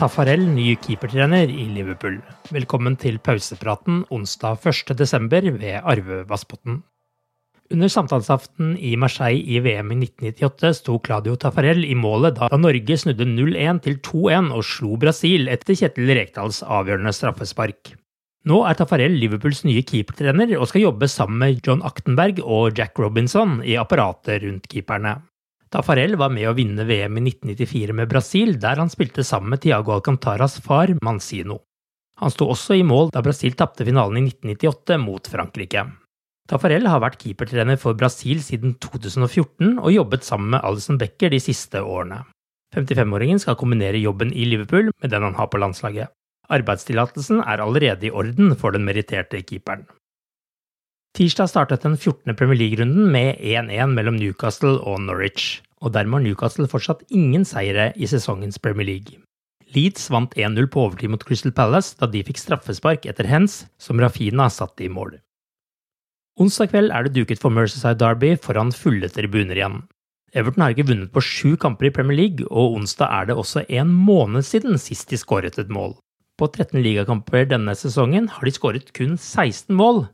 Taffarel, ny keepertrener i Liverpool. Velkommen til pausepraten onsdag 1.12. ved Arve Vassbotn. Under samtalsaften i Marseille i VM i 1998 sto Claudio Taffarel i målet da Norge snudde 0-1 til 2-1 og slo Brasil etter Kjetil Rekdals avgjørende straffespark. Nå er Taffarel Liverpools nye keepertrener og skal jobbe sammen med John Aktenberg og Jack Robinson i apparatet rundt keeperne. Taffarel var med å vinne VM i 1994 med Brasil, der han spilte sammen med Tiago Alcantaras far Mancino. Han sto også i mål da Brasil tapte finalen i 1998 mot Frankrike. Tafarel har vært keepertrener for Brasil siden 2014 og jobbet sammen med Alison Becker de siste årene. 55-åringen skal kombinere jobben i Liverpool med den han har på landslaget. Arbeidstillatelsen er allerede i orden for den meritterte keeperen. Tirsdag startet den 14. Premier League-runden med 1-1 mellom Newcastle og Norwich, og dermed har Newcastle fortsatt ingen seire i sesongens Premier League. Leeds vant 1-0 på overtid mot Crystal Palace da de fikk straffespark etter hens, som Rafina satte i mål. Onsdag kveld er det duket for Mercyside Derby foran fulle tribuner igjen. Everton har ikke vunnet på sju kamper i Premier League, og onsdag er det også en måned siden sist de skåret et mål. På 13 ligakamper denne sesongen har de skåret kun 16 mål,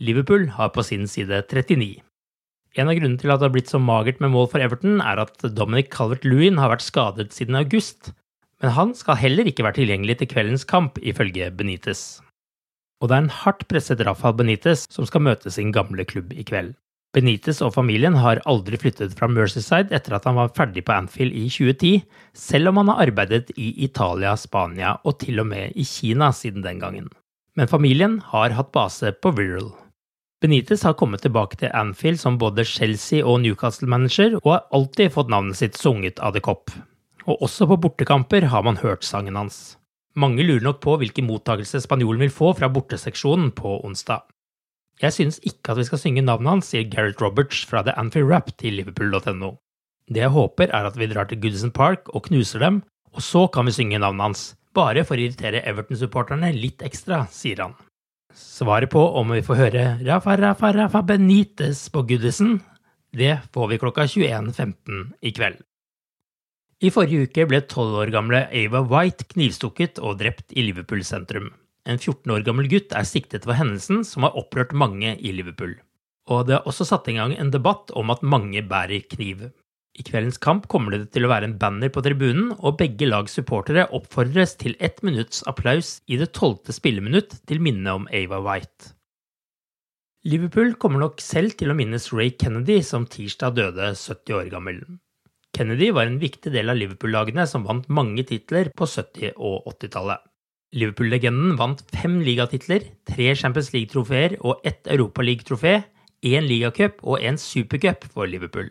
Liverpool har på sin side 39. En av grunnene til at det har blitt så magert med mål for Everton, er at Dominic Calvert-Lewin har vært skadet siden august, men han skal heller ikke være tilgjengelig til kveldens kamp, ifølge Benitez. Og det er en hardt presset Rafael Benitez som skal møte sin gamle klubb i kveld. Benitez og familien har aldri flyttet fra Mercyside etter at han var ferdig på Anfield i 2010, selv om han har arbeidet i Italia, Spania og til og med i Kina siden den gangen. Men familien har hatt base på Wirral. Benitez har kommet tilbake til Anfield som både Chelsea- og Newcastle-manager, og har alltid fått navnet sitt sunget av The Cop. Og også på bortekamper har man hørt sangen hans. Mange lurer nok på hvilken mottakelse spanjolen vil få fra borteseksjonen på onsdag. Jeg synes ikke at vi skal synge navnet hans, sier Gareth Roberts fra The Anfield Rap til liverpool.no. Det jeg håper er at vi drar til Goodison Park og knuser dem, og så kan vi synge navnet hans, bare for å irritere Everton-supporterne litt ekstra, sier han. Svaret på om vi får høre Rafa Rafa Rafa Benitez på Goodison, det får vi klokka 21.15 i kveld. I forrige uke ble tolv år gamle Ava White knivstukket og drept i Liverpool sentrum. En 14 år gammel gutt er siktet for hendelsen, som har opprørt mange i Liverpool. Og det har også satt i gang en debatt om at mange bærer kniv. I kveldens kamp kommer det til å være en banner på tribunen, og begge lags supportere oppfordres til ett minutts applaus i det tolvte spilleminutt til minne om Ava White. Liverpool kommer nok selv til å minnes Ray Kennedy, som tirsdag døde 70 år gammel. Kennedy var en viktig del av Liverpool-lagene som vant mange titler på 70- og 80-tallet. Liverpool-legenden vant fem ligatitler, tre Champions League-trofeer og ett Europaliga-trofé, én ligacup og en supercup for Liverpool.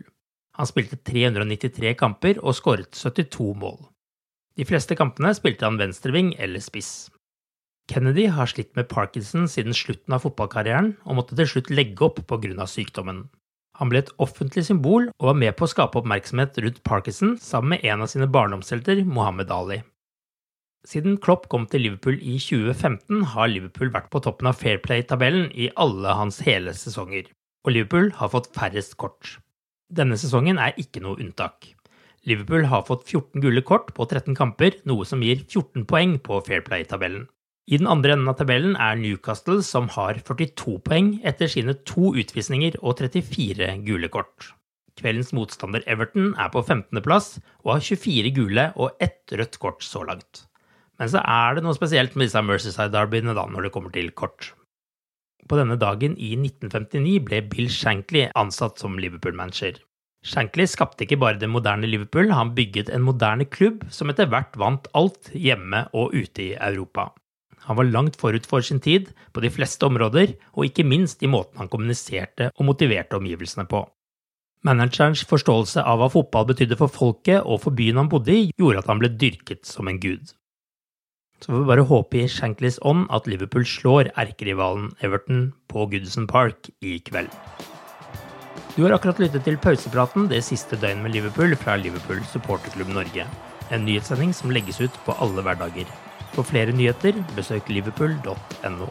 Han spilte 393 kamper og skåret 72 mål. De fleste kampene spilte han venstreving eller spiss. Kennedy har slitt med parkinson siden slutten av fotballkarrieren, og måtte til slutt legge opp pga. sykdommen. Han ble et offentlig symbol og var med på å skape oppmerksomhet rundt Parkinson sammen med en av sine barndomshelter, Mohammed Ali. Siden Klopp kom til Liverpool i 2015, har Liverpool vært på toppen av Fairplay-tabellen i alle hans hele sesonger, og Liverpool har fått færrest kort. Denne sesongen er ikke noe unntak. Liverpool har fått 14 gule kort på 13 kamper, noe som gir 14 poeng på Fairplay-tabellen. I den andre enden av tabellen er Newcastle, som har 42 poeng etter sine to utvisninger og 34 gule kort. Kveldens motstander Everton er på 15.-plass og har 24 gule og ett rødt kort så langt. Men så er det noe spesielt med disse Mercyside-derbyene når det kommer til kort. På denne dagen i 1959 ble Bill Shankly ansatt som Liverpool-manager. Shankly skapte ikke bare det moderne Liverpool, han bygget en moderne klubb som etter hvert vant alt hjemme og ute i Europa. Han var langt forut for sin tid på de fleste områder, og ikke minst i måten han kommuniserte og motiverte omgivelsene på. Managerens forståelse av hva fotball betydde for folket og for byen han bodde i, gjorde at han ble dyrket som en gud. Så får vi bare håpe i Shankleys ånd at Liverpool slår erkerivalen Everton på Goodison Park i kveld. Du har akkurat lyttet til pausepraten det siste døgnet med Liverpool fra Liverpool supporterklubb Norge. En nyhetssending som legges ut på alle hverdager. For flere nyheter, besøk liverpool.no.